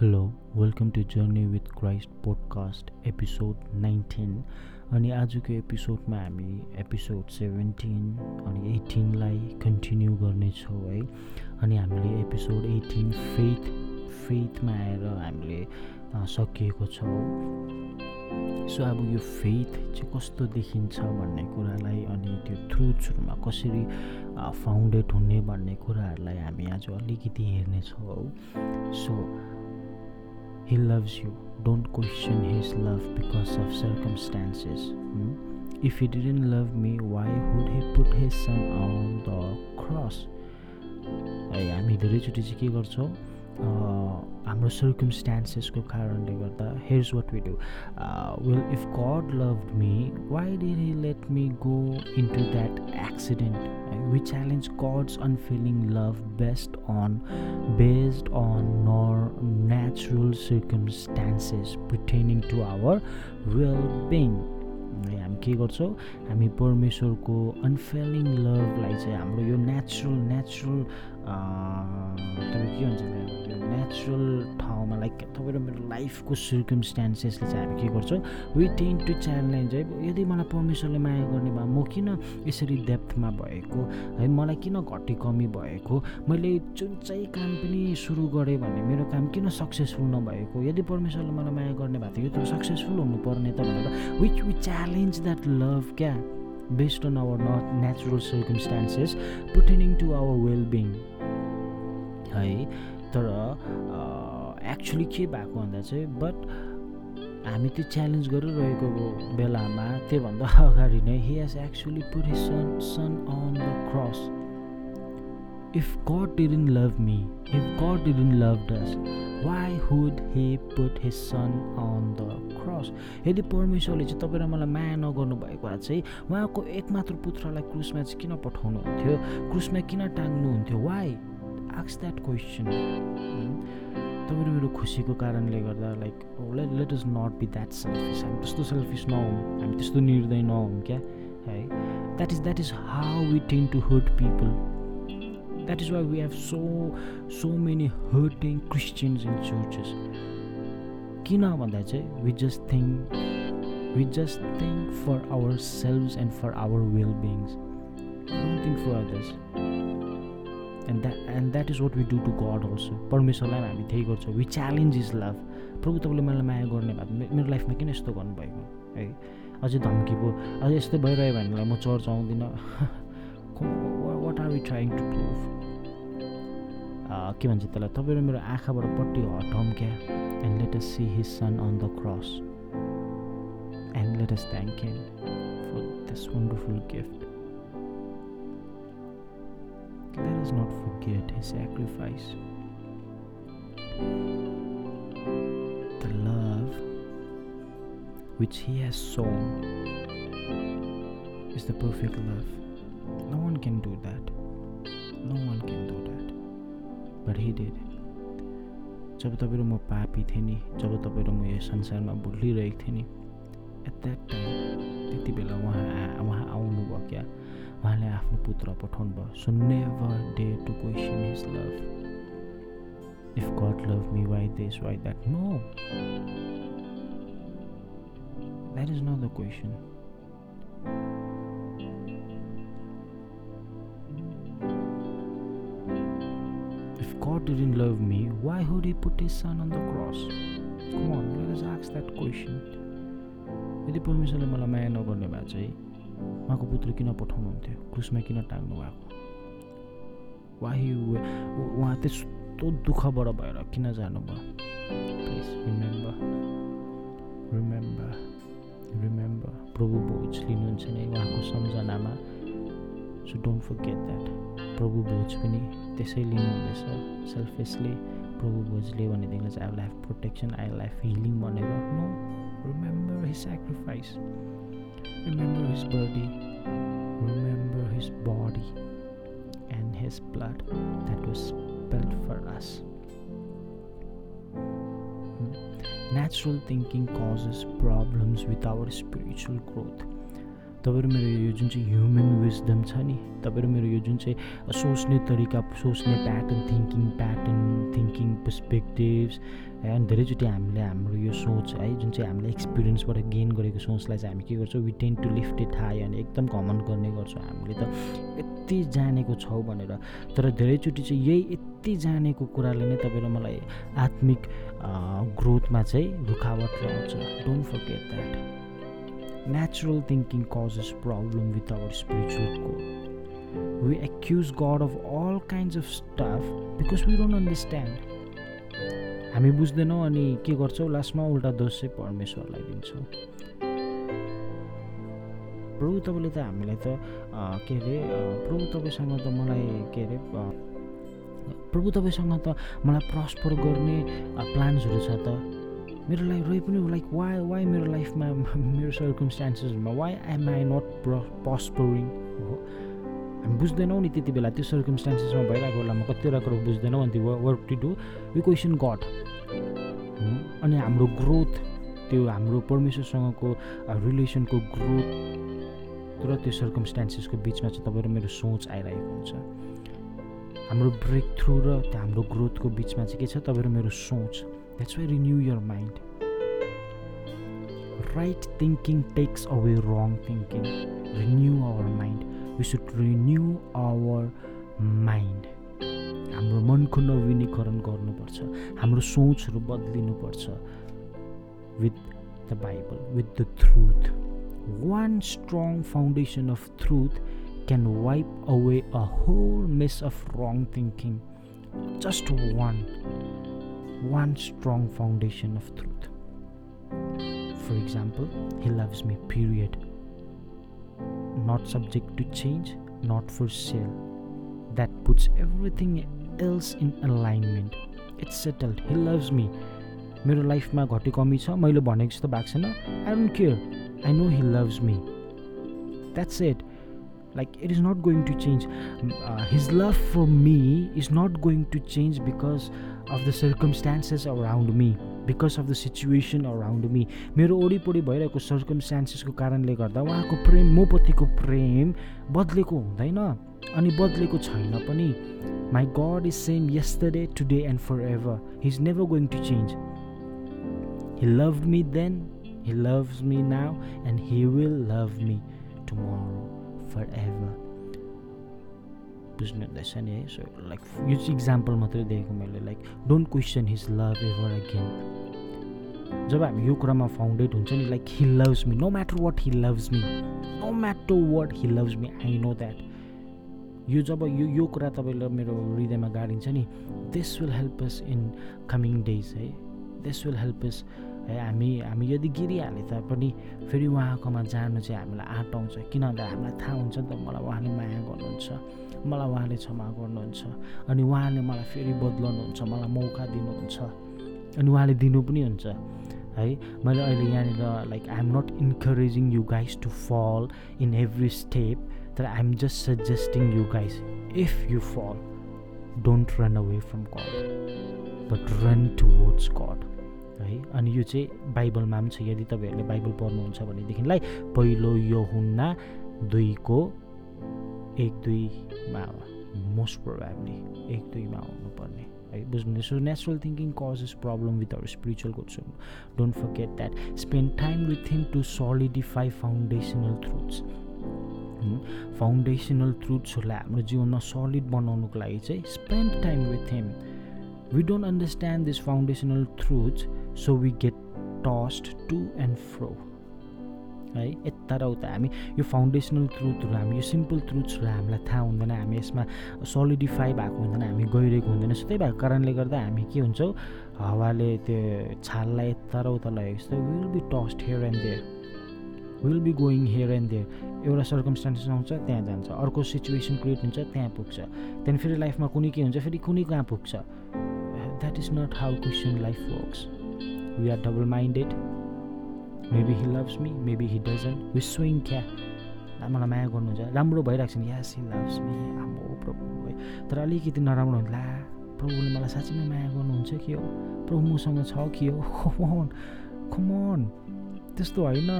Hello welcome to Journey with Christ podcast episode nineteen अनि आजको एपिसोडमा हामी एपिसोड सेभेन्टिन अनि एटिनलाई कन्टिन्यू गर्नेछौँ है। अनि हामीले एपिसोड एटिन फेथ फेथमा आएर हामीले सकिएको छौँ। सो अब यो फेथ चाहिँ कस्तो देखिन्छ भन्ने कुरालाई अनि त्यो ट्रुथ्सहरूमा कसरी फाउन्डेड हुने भन्ने कुराहरूलाई हामी आज अलिकति हेर्नेछौँ। So He loves you. Don't question His love because of circumstances. Hmm? If He didn't love me, why would He put His Son on the cross? है हामी धेरैचोटि चाहिँ के गर्छौँ हाम्रो सर्कमस्टान्सेसको कारणले गर्दा here's what we do well if God love me why did he let me go into that accident we challenge God's unfailing love based on based on nor natural circumstances pertaining to our well being हामी के गर्छौँ हामी परमेश्वरको अनफेलिङ लभलाई चाहिँ हाम्रो यो natural natural तपाईँ के भन्छ नेचुरल ठाउँमा लाइक तपाईँ र मेरो लाइफको सर्कमस्टान्सेसले चाहिँ हामी के गर्छौँ वी टेन टु च्यालेन्ज है यदि मलाई परमेश्वरले माया गर्ने भए म किन यसरी डेप्थमा भएको है मलाई किन घटी कमी भएको मैले जुन चाहिँ काम पनि सुरु गरेँ भने मेरो काम किन सक्सेसफुल नभएको यदि परमेश्वरले मलाई माया गर्ने भएको थियो त सक्सेसफुल हुनुपर्ने त भनेर which we challenge that love क्या based on our not natural circumstances pertaining to our well being है? तर एक्चुली के भएको भन्दा चाहिँ बट हामी त्यो च्यालेन्ज गरिरहेको बेलामा। त्योभन्दा अगाडि नै he has actually his son son on the cross if God didn't love me if God didn't love does why would he put his son on the cross यदि परमेश्वरले चाहिँ तपाईँ मलाई माया नगर्नु भएको भए चाहिँ उहाँको एकमात्र पुत्रलाई क्रुसमा चाहिँ किन पठाउनुहुन्थ्यो? क्रुसमा किन टाङ्नुहुन्थ्यो वाइ आक्स द्याट क्वेसन तपाईँहरू मेरो खुसीको कारणले गर्दा like let let is not be that selfish हामी त्यस्तो सेल्फिस नहौँ। हामी त्यस्तो निर्दय नहौँ क्या? है? That is that is how we tend to hurt people that is why we have so so many hurting Christians in churches किन भन्दा चाहिँ we just think we just think for our selves and for our well beings don't think for others and that and that is what we do to God also परमेश्वरलाई हामी त्यही गर्छौँ. We challenge is love प्रभु तपाईँले मलाई माया गर्ने भए मेरो लाइफमा किन यस्तो गर्नुभएको? है? अझै धम्की पो। अझै यस्तै भइरह्यो भनेलाई म church आउँदिनँ। What are we trying to prove के भन्छ त्यसलाई तपाईँ र मेरो आँखाबाट पट्टि हटाउँ क्या and let us see his son on the cross and let us thank him for this wonderful gift let us not forget his sacrifice. The love which he has sown is the perfect love. No one can do that. No one can do that. But did. जब तपाईँ र म पापी थिएँ नि जब तपाईँ र म यो संसारमा भुलिरहेको थिएँ नि एट द्याट टाइम त्यति बेला उहाँ उहाँ आउनुभयो क्या? उहाँले आफ्नो पुत्र पठाउनु भयो so never dare to question his love if God love me why this why that no that is not the question God didn't love me, why would He put His Son on the cross? Come on, let us ask that question. यदि परमेश्वरले मलाई माया नगर्ने भए चाहिँ उहाँको पुत्र किन पठाउनुहुन्थ्यो? क्रुसमा किन टाङ्नु भएको? वाही उहाँ त्यस्तो दुःखबाट भएर किन जानुभयो? प्लिज रिमेम्बर रिमेम्बर रिमेम्बर प्रभु भोज लिनुहुन्छ नि उहाँको सम्झनामा। सो डोन्ट फर्गेट द्याट प्रभु भोज पनि त्यसै लिनुहुँदैछ सेल्फेसली प्रभु भोजले भनेदेखि चाहिँ I will have protection I will have healing भनेर no remember his sacrifice Remember his body, remember his body and his blood that was spilled for us. Natural thinking causes problems with our spiritual growth. तपाईँहरू मेरो यो जुन चाहिँ human wisdom छ नि तपाईँहरू मेरो यो जुन चाहिँ सोच्ने तरिका सोच्ने pattern thinking pattern thinking perspectives अनि धेरैचोटि हामीले हाम्रो यो सोच है जुन चाहिँ हामीले एक्सपिरियन्सबाट गेन गरेको सोचलाई चाहिँ हामी के गर्छौँ we tend to lift it high अनि एकदम कमन गर्ने गर्छौँ हामीले त। यति जानेको छौँ भनेर। तर धेरैचोटि चाहिँ यही यति जानेको कुराले नै तपाईँ र मलाई आत्मिक ग्रोथमा चाहिँ रुखावट रहन्छ don't forget that natural thinking causes problem with our spiritual growth we accuse God of all kinds of stuff because we don't understand हामी बुझ्दैनौँ अनि के गर्छौँ? लास्टमा उल्टा दोष चाहिँ परमेश्वरलाई दिन्छौँ। प्रभु तपाईँले त हामीलाई त के अरे प्रभु तपाईँसँग त मलाई के अरे प्रभु तपाईँसँग त मलाई प्रस्पर गर्ने प्लान्सहरू छ त। मेरो लाइफ रही पनि लाइक वाइ वाइ मेरो लाइफमा मेरो सर्कमस्टान्सेसहरूमा वाइ एम आई नट प्र प्रस्परिङ हो। हामी बुझ्दैनौँ नि त्यति बेला। त्यो सर्कमस्टान्सेसमा भइरहेको बेलामा कतिवटा कुरो बुझ्दैनौँ। अनि work to do we question God अनि हाम्रो ग्रोथ त्यो हाम्रो परमेश्वरसँगको रिलेसनको ग्रोथ र त्यो सर्कमस्टान्सेसको बिचमा चाहिँ तपाईँ मेरो सोच आइरहेको हुन्छ। हाम्रो ब्रेक थ्रु र त्यो हाम्रो ग्रोथको बिचमा चाहिँ के छ? तपाईँ मेरो सोच। That's why renew your mind right thinking takes away wrong thinking renew our mind we should renew our mind हाम्रो मनको नवीनीकरण गर्नुपर्छ. हाम्रो सोचहरू बदलिनुपर्छ. With the Bible with the truth one strong foundation of truth can wipe away a whole mess of wrong thinking just one one strong foundation of truth for example he loves me period not subject to change, not for sale. That puts everything else in alignment. It's settled. He loves me. मेरो लाइफमा घटी कमी छ मैले भनेको जस्तो भएको छैन I don't care I know he loves me that's it like it is not going to change uh, his love for me is not going to change of the circumstances around me because of the situation around me मेरो वरिपरि भइरहेको सर्कमस्टान्सेसको कारणले गर्दा उहाँको प्रेम मोपतिको प्रेम बदलेको हुँदैन अनि बदलेको छैन पनि। My God is same yesterday today and forever he is never going to change he love me then he loves me now and he will love me tomorrow forever बुझ्नु हुँदैछ नि है। सो लाइक यो चाहिँ example मात्रै दिएको मैले। Like don't question his love ever again जब हामी यो कुरामा फाउन्डेड हुन्छ नि like he loves me no matter what he loves me no matter what he loves me I know that यो जब यो यो कुरा तपाईँलाई मेरो हृदयमा गाडिन्छ नि this will help us in coming days है। दिस विल हेल्प अस है। हामी हामी यदि गिरिहाले तापनि फेरि उहाँकोमा जानु चाहिँ हामीलाई आँट आउँछ। किन भन्दा हामीलाई थाहा हुन्छ नि त मलाई उहाँले माया गर्नुहुन्छ। मलाई उहाँले क्षमा गर्नुहुन्छ अनि उहाँले मलाई फेरि बदलाउनुहुन्छ मलाई मौका दिनुहुन्छ। अनि उहाँले दिनु पनि हुन्छ है? मैले अहिले यहाँनिर like I am not encouraging you guys to fall in every step तर I am just suggesting you guys if you fall don't run away from God but run towards God है? अनि यो चाहिँ बाइबलमा पनि छ। यदि तपाईँहरूले बाइबल पढ्नुहुन्छ भनेदेखिलाई पहिलो यो हुन्ना दुईको एक दुईमा मोस्ट प्रोभाब्ली एक दुईमा हुनुपर्ने। है बुझ्नु so natural thinking causes problem with our spiritual coach don't forget that spend time with him to solidify foundational truths foundational थ्रुट्सहरूलाई हाम्रो जीवनमा सलिड बनाउनुको लागि चाहिँ spend time with him we don't understand this foundational truths so we get tossed to and fro है यता र उता हामी। यो फाउन्डेसनल ट्रुथहरू हामी यो सिम्पल ट्रुथ्सहरू हामीलाई थाहा हुँदैन हामी यसमा सलिडिफाई भएको हुँदैन हामी गइरहेको हुँदैन। सो त्यही भएको कारणले गर्दा हामी के हुन्छौँ हावाले त्यो छाललाई यता र उता लगेको जस्तो will be tossed here and there will be going here and there एउटा सर्कमस्टान्सेस आउँछ त्यहाँ जान्छ। अर्को सिचुएसन क्रिएट हुन्छ त्यहाँ पुग्छ। त्यहाँदेखि फेरि लाइफमा कुनै के हुन्छ फेरि कुनै कहाँ पुग्छ। That is not how question life works we are double minded maybe he loves me maybe he doesn't we swing क्या मलाई माया गर्नुहुन्छ राम्रो भइरहेको छ नि। यास हि लभ्स मी आम्बो प्रभु है। तर अलिकति नराम्रो हुन्छ। ला प्रभुले मलाई साँच्चीमै माया गर्नुहुन्छ कि हो? प्रभु मसँग छ कि हो? खमन खमन त्यस्तो होइन।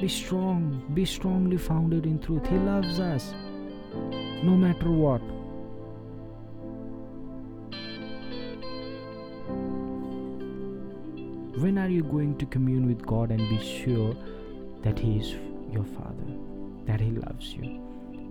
Be strong be strongly founded in truth he loves us no matter what when are you going to commune with God and be sure that he is your father that he loves you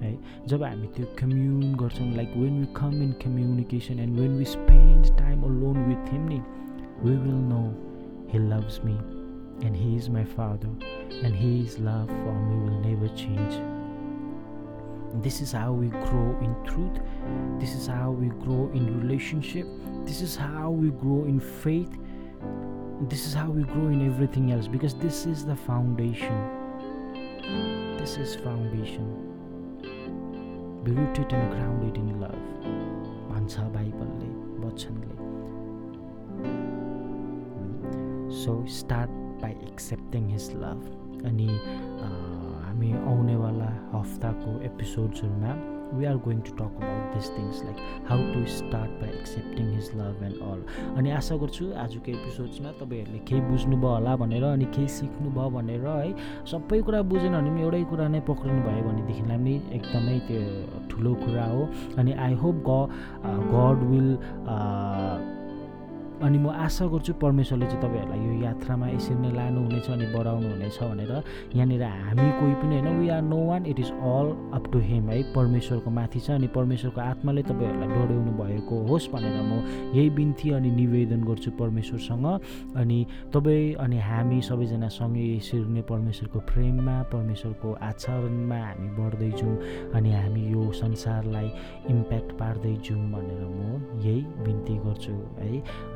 है जब हामी त्यो commune गर्छौँ like when we come in communication and when we spend time alone with him नि we will know he loves me and he is my father and he is love for me will never change this is how we grow in truth. This is how we grow in relationship. This is how we grow in faith. This is how we grow in everything else because this is the foundation this is foundation be rooted and grounded in love भन्छ बाइबलले वचनले so start by accepting his love अनि हामी आउनेवाला हप्ताको एपिसोड्सहरूमा we are going to talk about this things like how to start by accepting his love and all अनि आशा गर्छु आजको एपिसोड्समा तपाईँहरूले केही बुझ्नुभयो होला भनेर अनि केही सिक्नुभयो भनेर है सबै कुरा बुझेन भने पनि एउटै कुरा नै पक्रिनु भयो भनेदेखिलाई पनि एकदमै त्यो ठुलो कुरा हो। अनि आई होप ग गड विल अनि म आशा गर्छु परमेश्वरले चाहिँ तपाईँहरूलाई यो यात्रामा यसरी नै लानुहुनेछ अनि बढाउनु हुनेछ भनेर यहाँनिर हामी कोही पनि होइन we are no one it is all up to him है। परमेश्वरको माथि छ अनि परमेश्वरको आत्माले तपाईँहरूलाई डढाउनु भएको होस् भनेर म यही बिन्ती अनि निवेदन गर्छु परमेश्वरसँग। अनि तपाईँ अनि हामी सबैजना सँगै यसरी नै परमेश्वरको प्रेममा परमेश्वरको आचरणमा हामी बढ्दै जाउँ अनि हामी यो संसारलाई इम्प्याक्ट पार्दै जाउँ भनेर म यही बिन्ती गर्छु है।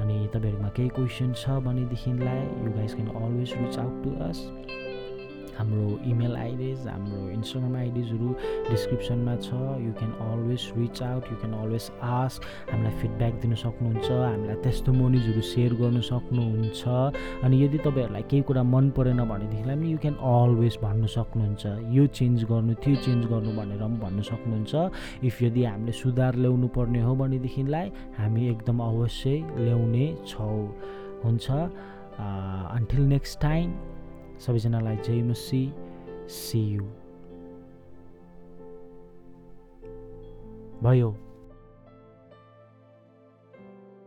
अनि तपाईँहरूमा केही क्वेसन छ भनेदेखिलाई you guys can always reach out to us हाम्रो इमेल आइडिज हाम्रो इन्स्टाग्राम आइडिजहरू डिस्क्रिप्सनमा छ. You can always reach out you can always ask हामीलाई फिडब्याक दिनु सक्नुहुन्छ हामीलाई त्यस्तो मोनिजहरू सेयर गर्नु सक्नुहुन्छ. अनि यदि तपाईँहरूलाई केही कुरा मन परेन भनेदेखिलाई पनि यु क्यान अलवेज भन्नु सक्नुहुन्छ। यो चेन्ज गर्नु त्यो चेन्ज गर्नु भनेर पनि भन्नु सक्नुहुन्छ। इफ यदि हामीले सुधार ल्याउनु पर्ने हो भनेदेखिलाई हामी एकदम अवश्य ल्याउने छौँ। हुन्छ। अन्टिल नेक्स्ट टाइम सबैजनालाई जय मसी सी यु भयो।